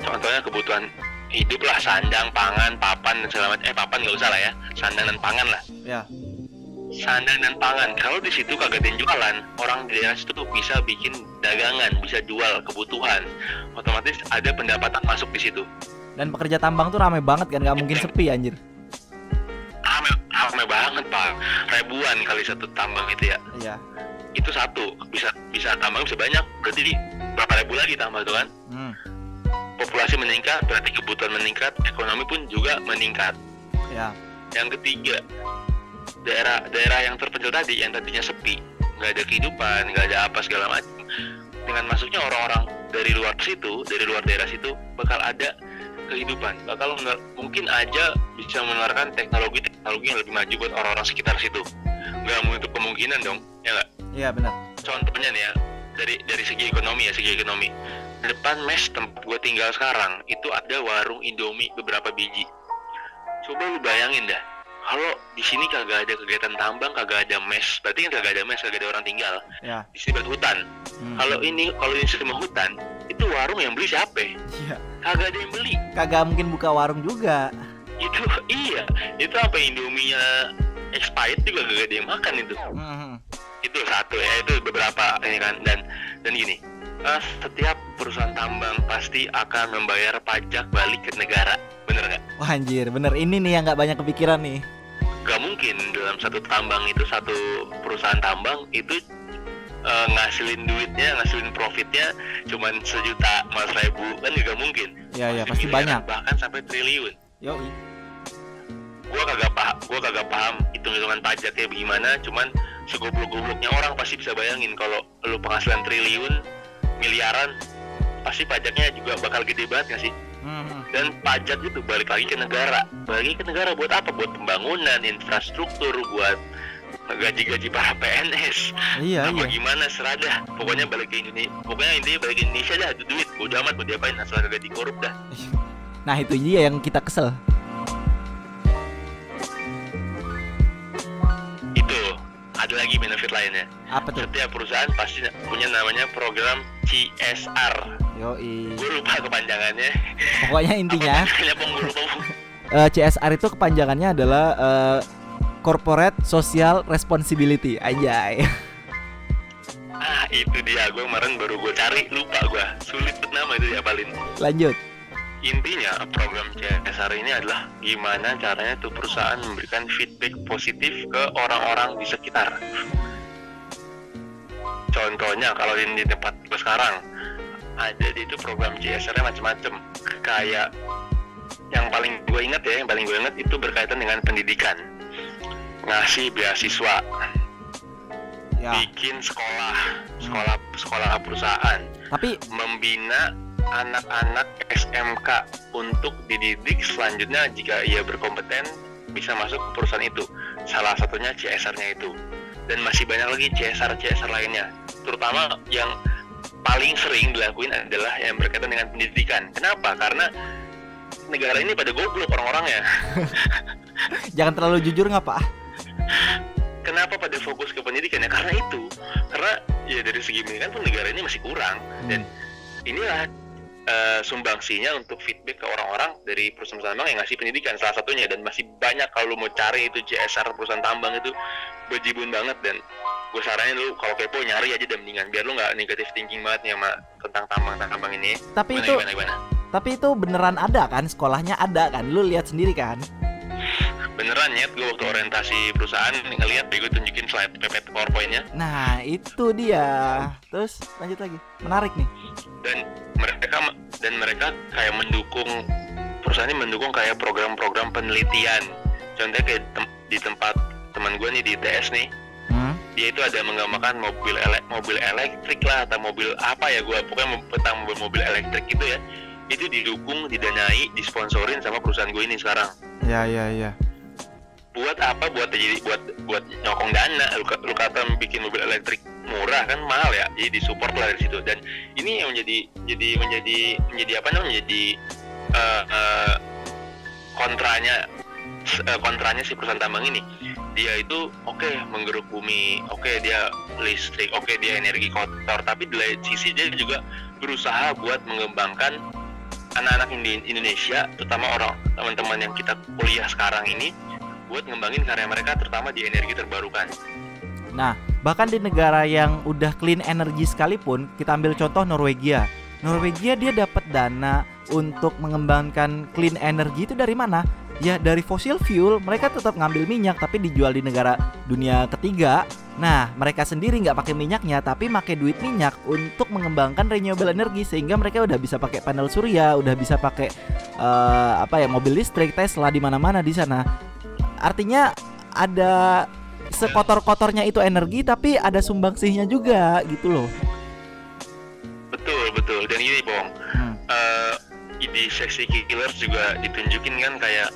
Contohnya kebutuhan hidup lah, sandang, pangan, papan dan segala macam. Eh papan nggak usah lah ya, sandang dan pangan lah. Ya. Sandang dan pangan. Kalau di situ kagak ada jualan, orang di daerah situ tuh bisa bikin dagangan, bisa jual kebutuhan. Otomatis ada pendapatan masuk di situ. Dan pekerja tambang tuh rame banget kan, nggak mungkin sepi anjir. rame rame banget pak ribuan kali satu tambang itu ya Iya. itu satu bisa bisa tambang bisa banyak berarti di berapa ribu lagi tambah tuh kan Hmm. Populasi meningkat berarti kebutuhan meningkat ekonomi pun juga meningkat. Ya. yang ketiga daerah daerah yang terpencil tadi yang tadinya sepi. Nggak ada kehidupan nggak ada apa segala macam. Dengan masuknya orang-orang dari luar situ dari luar daerah situ bakal ada kehidupan. Bakal mungkin aja bisa menularkan teknologi teknologi yang lebih maju buat orang-orang sekitar situ. Nggak menutup kemungkinan dong ya nggak? Iya benar. contohnya nih ya dari dari segi ekonomi ya segi ekonomi depan mes tempat gue tinggal sekarang itu ada warung Indomie beberapa biji coba lu bayangin dah kalau di sini kagak ada kegiatan tambang kagak ada mes berarti kan kagak ada mes kagak ada orang tinggal Ya. di sini berarti hutan Hmm. kalau ini kalau ini semua hutan itu warung yang beli siapa Iya. kagak ada yang beli Kagak mungkin buka warung juga. itu iya itu apa Indominya expired juga gak ada yang makan itu Hmm. itu satu ya itu beberapa ini kan dan dan gini eh, setiap perusahaan tambang pasti akan membayar pajak balik ke negara. Bener nggak? Wah anjir, bener. Ini nih yang nggak banyak kepikiran nih. gak mungkin dalam satu tambang itu satu perusahaan tambang itu eh, ngasilin duitnya ngasilin profitnya cuman sejuta mas ribu. Kan juga mungkin. Ya ya pasti miliaran, banyak. bahkan sampai triliun. Yoi. gua kagak paham gua kagak paham hitung hitungan pajaknya bagaimana cuman segoblok-gobloknya orang pasti bisa bayangin kalau lu penghasilan triliun miliaran pasti pajaknya juga bakal gede banget nggak sih? Hmm. dan pajak itu balik lagi ke negara. Balik ke negara buat apa? Buat pembangunan infrastruktur buat gaji-gaji para PNS Iya apa iya. gimana serada. Pokoknya balik ke Indonesia pokoknya intinya balik ke Indonesia dah itu duit. Udah amat mau diapain? Asal gak dikorup dah Nah itu dia yang kita kesel. Ada lagi benefit lainnya Apa tuh? setiap perusahaan pasti punya namanya program CSR Yoi. gue lupa kepanjangannya Pokoknya intinya eh, CSR itu kepanjangannya adalah eh, Corporate Social Responsibility. Anjay. ah itu dia gue kemarin baru gue cari lupa gue sulit nama itu diapalin Lanjut. Intinya program CSR ini adalah gimana caranya tuh perusahaan memberikan feedback positif ke orang-orang di sekitar. Contohnya kalau di, di tempat gue sekarang ada di itu program CSR-nya macam-macam kayak yang paling gue ingat ya yang paling gue ingat itu berkaitan dengan pendidikan. Ngasih beasiswa. Ya. bikin sekolah sekolah sekolah perusahaan. Tapi membina anak-anak SMK untuk dididik selanjutnya jika ia berkompeten bisa masuk ke perusahaan itu. Salah satunya CSR-nya itu. Dan masih banyak lagi CSR-CSR lainnya. Terutama yang paling sering dilakuin adalah yang berkaitan dengan pendidikan. Kenapa? Karena negara ini pada goblok orang-orangnya. jangan terlalu jujur nggak pak? Kenapa pada fokus ke pendidikan ya? Karena itu. Karena ya dari segi pendidikan pun negara ini masih kurang. Dan inilah eh, sumbangsinya untuk feedback ke orang-orang dari perusahaan tambang yang ngasih pendidikan salah satunya dan masih banyak kalau lu mau cari itu CSR perusahaan tambang itu bejibun banget dan gue saranin lu kalau kepo nyari aja dan mendingan biar lu nggak negatif thinking banget nih sama tentang tambang tambang ini Tapi gimana, itu gimana, gimana? tapi itu beneran ada kan? Sekolahnya ada kan? Lu lihat sendiri kan? Beneran ya gue waktu orientasi perusahaan ngeliat bego tunjukin slide pepet powerpointnya Nah itu dia. Terus lanjut lagi. Menarik nih. dan mereka dan mereka kayak mendukung perusahaan ini mendukung kayak program-program penelitian contohnya kayak tem- di tempat teman gue nih di ITS nih Hmm? dia itu ada menggambarkan mobil ele- mobil elektrik lah atau mobil apa ya gue pokoknya tentang mobil, mobil elektrik gitu ya itu didukung didanai disponsorin sama perusahaan gue ini sekarang Ya ya ya. Buat apa? Buat jadi buat buat nyokong dana. Lu, lu kata bikin mobil elektrik murah kan mahal ya? Jadi disupport lah dari situ. Dan ini yang menjadi jadi menjadi menjadi apa namanya? Menjadi eh, eh, kontranya eh, kontranya si perusahaan tambang ini. Dia itu oke menggeruk bumi. Oke dia listrik. Oke dia energi kotor. Tapi lain sisi dia juga berusaha buat mengembangkan anak-anak Indonesia terutama orang teman-teman yang kita kuliah sekarang ini buat ngembangin karya mereka terutama di energi terbarukan Nah, bahkan di negara yang udah clean energy sekalipun, kita ambil contoh Norwegia. Norwegia dia dapat dana untuk mengembangkan clean energy itu dari mana? Ya dari fossil fuel. Mereka tetap ngambil minyak tapi dijual di negara dunia ketiga. Nah, mereka sendiri nggak pakai minyaknya tapi pakai duit minyak untuk mengembangkan renewable energy sehingga mereka udah bisa pakai panel surya, udah bisa pakai eh, apa ya mobil listrik Tesla di mana-mana di sana. Artinya ada sekotor-kotornya itu energi tapi ada sumbangsihnya juga gitu loh. betul betul dan gini bong Hmm. eh di seksi killers juga ditunjukin kan kayak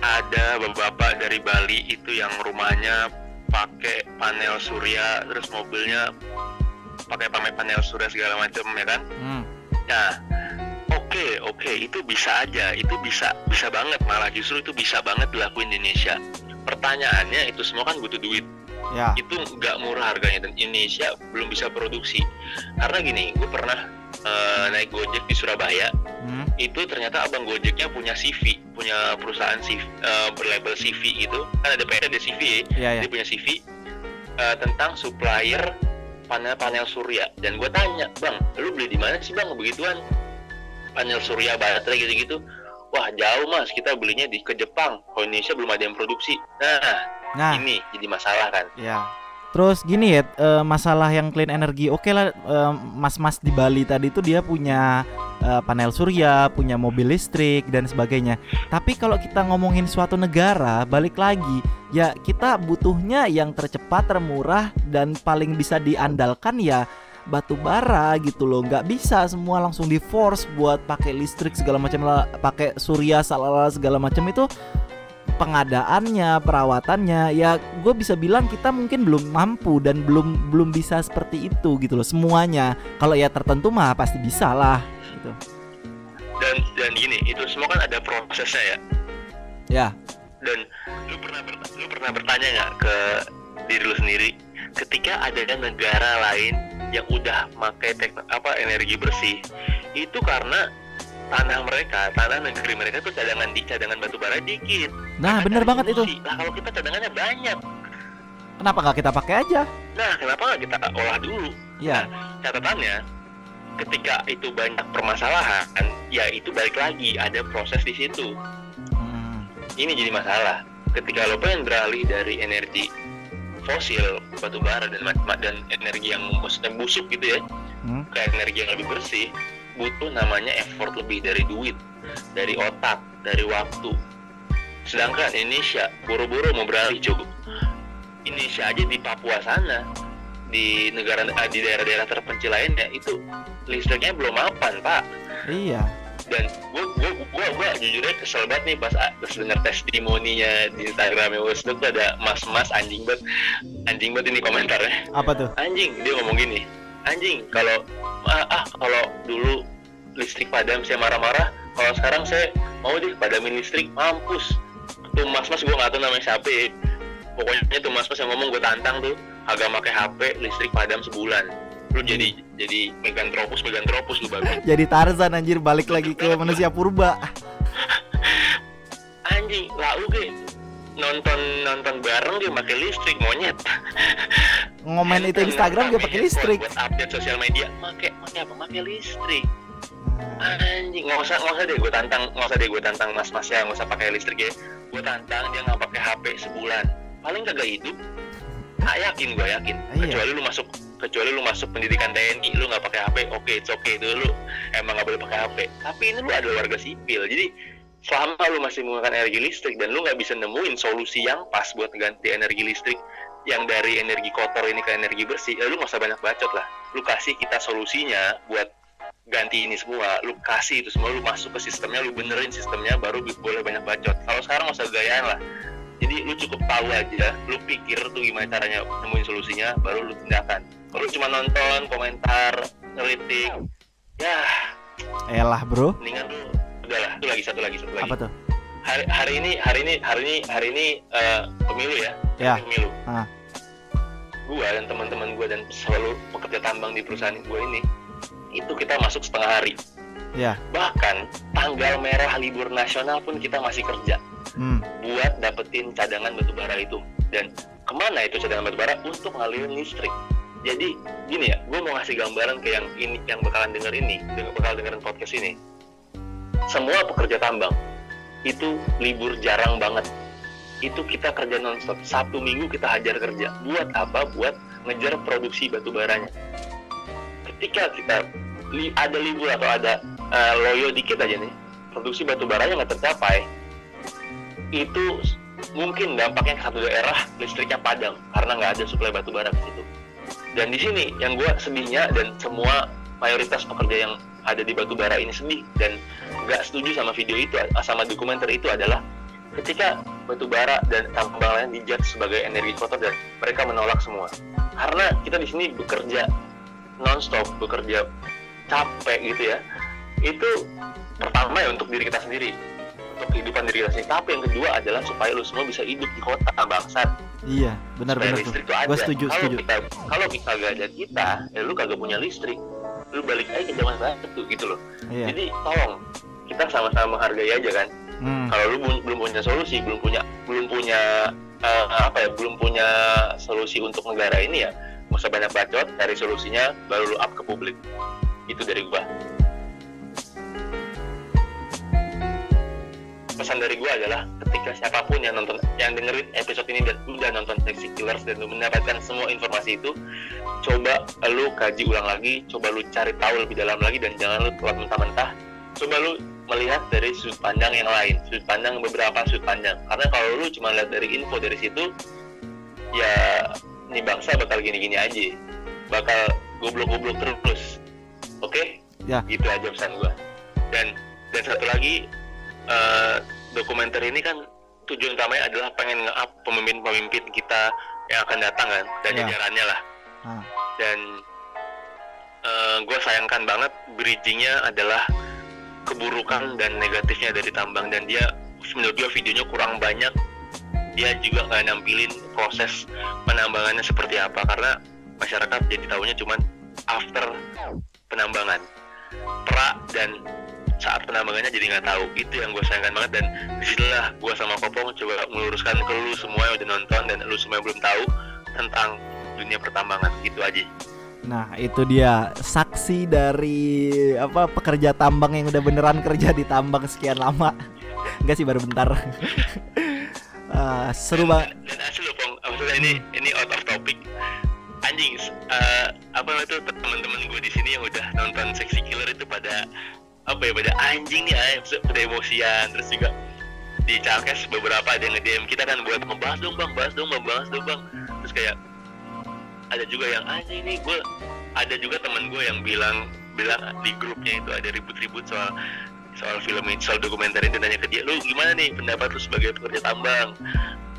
ada bapak dari Bali itu yang rumahnya pakai panel surya terus mobilnya pakai pakai panel surya segala macam ya kan Hmm. Nah, oke oke itu bisa aja, itu bisa bisa banget malah justru itu bisa banget dilakuin di Indonesia. Pertanyaannya itu semua kan butuh duit, Ya. itu nggak murah harganya dan Indonesia belum bisa produksi. Karena gini, gue pernah eh, naik Gojek di Surabaya, Hmm. itu ternyata abang Gojeknya punya CV, punya perusahaan CV eh, berlabel CV gitu, kan ada PT ada CV ya, ya. dia punya CV eh, tentang supplier panel-panel surya dan gue tanya bang lu beli di mana sih bang begituan panel surya baterai gitu-gitu wah jauh mas kita belinya di ke Jepang kalau Indonesia belum ada yang produksi nah, Nah, ini jadi masalah kan ya. Terus gini ya, eh, masalah yang clean energy. Oke lah, eh, mas-mas di Bali tadi itu dia punya eh, panel surya, punya mobil listrik dan sebagainya. Tapi kalau kita ngomongin suatu negara, balik lagi, ya kita butuhnya yang tercepat, termurah dan paling bisa diandalkan ya batu bara gitu loh. Nggak bisa semua langsung di force buat pakai listrik segala macam lah, pakai surya salala segala macam itu pengadaannya, perawatannya, ya gue bisa bilang kita mungkin belum mampu dan belum belum bisa seperti itu gitu loh semuanya. Kalau ya tertentu mah pasti bisa lah. Gitu. dan dan gini itu semua kan ada prosesnya ya Ya, dan lu pernah lu pernah bertanya nggak ke diri lu sendiri ketika ada negara lain yang udah pakai apa energi bersih itu karena tanah mereka tanah negeri mereka tuh cadangan di cadangan batu bara dikit. Nah cari banget itu. lah kalau kita cadangannya banyak. Kenapa nggak kita pakai aja? nah kenapa nggak kita olah dulu? Ya, catatannya ketika itu banyak permasalahan ya itu balik lagi ada proses di situ. Hmm, ini jadi masalah. Ketika lo pengen beralih dari energi fosil batu bara dan dan energi yang maksudnya busuk gitu ya Hmm. ke energi yang lebih bersih butuh namanya effort lebih dari duit dari otak dari waktu sedangkan Indonesia buru-buru mau beralih coba Indonesia aja di Papua sana di negara eh, di daerah-daerah terpencil lainnya itu listriknya belum mapan pak iya. Dan gue gue gue gue jujur aja kesel banget nih pas pas denger testimoninya di Instagramnya Wisdom tuh ada mas-mas anjing banget. Anjing banget ini komentarnya. Apa tuh? anjing dia ngomong gini anjing kalau ah, ah kalau dulu listrik padam saya marah-marah kalau sekarang saya mau deh padamin listrik mampus. Tuh mas-mas gue nggak tahu namanya siapa ya. pokoknya tuh mas-mas yang ngomong gue tantang tuh agak pakai HP listrik padam sebulan lu jadi jadi megantropus megantropus lu bagus Jadi Tarzan anjir balik lagi ke manusia purba. anjing lah lu ge nonton nonton bareng dia pakai listrik monyet. Ngomen itu Instagram dia pakai listrik. buat update sosial media. Pakai pakai apa? Pakai listrik. Anjing nggak usah nggak usah deh gue tantang nggak usah deh gue tantang mas mas ya nggak usah pakai listrik ya. Gue tantang dia nggak pakai HP sebulan. Paling kagak hidup. Ah, yakin gue yakin. Iya. kecuali lu masuk kecuali lu masuk pendidikan TNI lu nggak pakai HP oke it's okay. Dulu emang nggak boleh pakai HP tapi ini lu adalah warga sipil. Jadi selama lu masih menggunakan energi listrik dan lu nggak bisa nemuin solusi yang pas buat ganti energi listrik yang dari energi kotor ini ke energi bersih ya lu nggak usah banyak bacot lah. Lu kasih kita solusinya buat ganti ini semua. Lu kasih itu semua lu masuk ke sistemnya lu benerin sistemnya baru boleh banyak bacot. Kalau sekarang nggak usah gayaan lah. Jadi lu cukup tahu aja lu pikir tuh gimana caranya nemuin solusinya baru lu tindakan lu cuma nonton komentar ngeritik ya Elah bro. mendingan lu udahlah satu lagi satu lagi satu lagi Apa tuh? hari hari ini hari ini hari ini hari ini eh, pemilu ya Ya. pemilu Ah. gua dan teman-teman gua dan selalu pekerja tambang di perusahaan gua ini itu kita masuk setengah hari Ya. bahkan tanggal merah libur nasional pun kita masih kerja Hmm. buat dapetin cadangan batu bara itu dan ke mana itu cadangan batu bara untuk ngalirin listrik jadi gini ya gue mau ngasih gambaran ke yang ini yang bakalan denger ini yang bakal dengerin podcast ini. Semua pekerja tambang itu libur jarang banget. Itu kita kerja nonstop. Satu minggu kita hajar kerja. Buat apa? Buat ngejar produksi batu baranya. Ketika kita li- ada libur atau ada eh, loyo dikit aja nih produksi batu baranya nggak tercapai itu mungkin dampaknya satu daerah listriknya padam karena nggak ada suplai batu bara ke situ. Dan di sini yang gue sedihnya dan semua mayoritas pekerja yang ada di batu bara ini sedih dan nggak setuju sama video itu sama dokumenter itu adalah ketika batu bara dan tambang lain dijudge sebagai energi kotor dan mereka menolak semua. Karena kita di sini bekerja nonstop, bekerja capek gitu ya. Itu pertama ya untuk diri kita sendiri, untuk kehidupan diri kita sendiri. Tapi yang kedua adalah supaya lu semua bisa hidup di kota bangsat. Iya, benar benar tuh. listrik tuh ada. Setuju, kalau setuju. kita kalau kita gak ada kita, ya lu kagak punya listrik. Lu balik aja ke zaman batu gitu loh. Iya. Jadi tolong kita sama-sama menghargai aja kan Hmm. kalau lu belum, punya solusi belum punya belum punya eh, apa ya belum punya solusi untuk negara ini ya nggak usah banyak bacot cari solusinya baru lu up ke publik itu dari gua pesan dari gua adalah ketika siapa pun yang nonton yang dengerin episode ini dan udah nonton Sexy Killers dan lu mendapatkan semua informasi itu coba lu kaji ulang lagi coba lu cari tahu lebih dalam lagi dan jangan lu telat mentah-mentah. Coba lu melihat dari sudut pandang yang lain sudut pandang beberapa sudut pandang. Karena kalau lu cuma lihat dari info dari situ ya ini bangsa bakal gini-gini aja. Bakal goblok-goblok terus. Oke? Ya. gitu aja pesan gua. Dan dan satu lagi eh, dokumenter ini kan tujuan utamanya adalah pengen nge-up pemimpin-pemimpin kita yang akan datang kan dan Ya. jajarannya lah Ah. dan gue sayangkan banget bridgingnya adalah keburukan dan negatifnya dari tambang dan dia menurut gue videonya kurang banyak dia juga nggak nampilin proses penambangannya seperti apa karena masyarakat jadi tahunya cuman after penambangan pra dan saat penambangannya jadi nggak tahu itu yang gue sayangkan banget dan di sinilah gue sama Kopong coba meluruskan ke lu semua yang udah nonton dan lu semua yang belum tahu tentang dunia pertambangan gitu aja Nah, itu dia saksi dari apa pekerja tambang yang udah beneran kerja di tambang sekian lama. Enggak sih baru bentar. Ah, seru banget. dan asli loh Pong maksudnya ini ini out of topic anjing eh, apa itu teman-teman gue di sini yang udah nonton Sexy Killer itu pada apa ya pada anjing nih pada emosian terus juga di Chalkes beberapa ada yang nge-DM kita kan buat membahas dong bang. Bahas dong bang bahas dong bang. Terus kayak ada juga yang anjing nih gue ada juga teman gue yang bilang bilang di grupnya itu ada ribut-ribut soal soal film ini soal dokumenter itu nanya ke dia lu gimana nih pendapat lu sebagai pekerja tambang?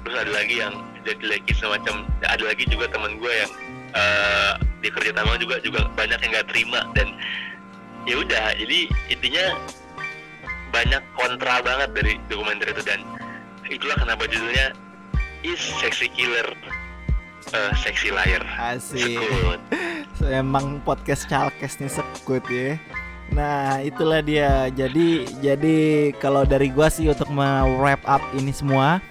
Terus ada lagi yang jelek-jelekin semacam ada lagi juga teman gue yang eh, di kerja tambang juga juga banyak yang nggak terima dan ya udah jadi intinya banyak kontra banget dari dokumenter itu dan itulah kenapa judulnya is sexy killer eh, sexy liar Asik. Sekut. Emang podcast Chalkes nih sekut ya. Nah, itulah dia. Jadi jadi kalau dari gua sih untuk wrap up ini semua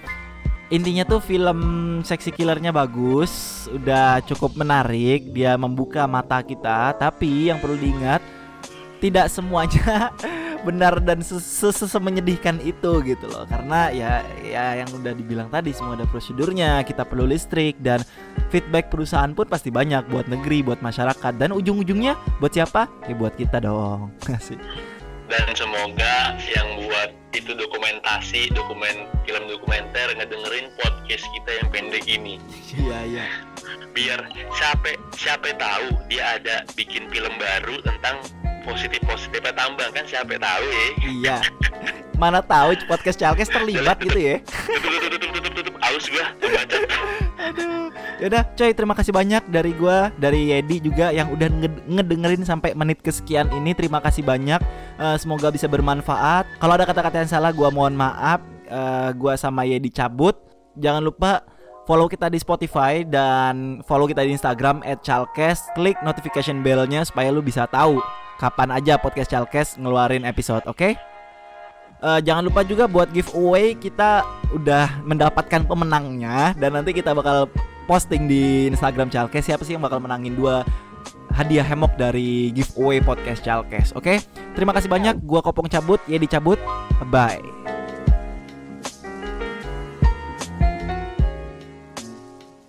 Intinya tuh film Sexy Killernya bagus, udah cukup menarik, dia membuka mata kita. Tapi yang perlu diingat, tidak semuanya benar dan semenyedihkan itu gitu loh. Karena ya ya yang udah dibilang tadi semua ada prosedurnya, kita perlu listrik dan feedback perusahaan pun pasti banyak buat negeri, buat masyarakat dan ujung-ujungnya buat siapa? Ya buat kita dong. Asik. dan semoga yang buat itu dokumentasi dokumen film dokumenter ngedengerin podcast kita yang pendek ini Iya iya. biar siapa siapa tahu dia ada bikin film baru tentang positif positifnya tambang kan siapa tahu ya Iya. Mana tahu podcast Chalkes terlibat gitu ya. tutup tutup tutup tutup tutup aus gua kebaca Aduh. Yaudah, coy, terima kasih banyak dari gua, dari Yedi juga yang udah nge- ngedengerin sampai menit kesekian ini. Terima kasih banyak. Semoga bisa bermanfaat. Kalau ada kata-kata yang salah, gua mohon maaf. Eh, gua sama Yedi cabut. Jangan lupa follow kita di Spotify dan follow kita di Instagram @chalkes. Klik notification bellnya supaya lu bisa tahu kapan aja podcast Chalkes ngeluarin episode, oke? Eh, jangan lupa juga buat giveaway kita udah mendapatkan pemenangnya dan nanti kita bakal posting di Instagram Chalkes siapa sih yang bakal menangin dua hadiah hemok dari giveaway podcast Chalkes. Oke, terima kasih banyak. Gua Kopong cabut, ya dicabut. Bye.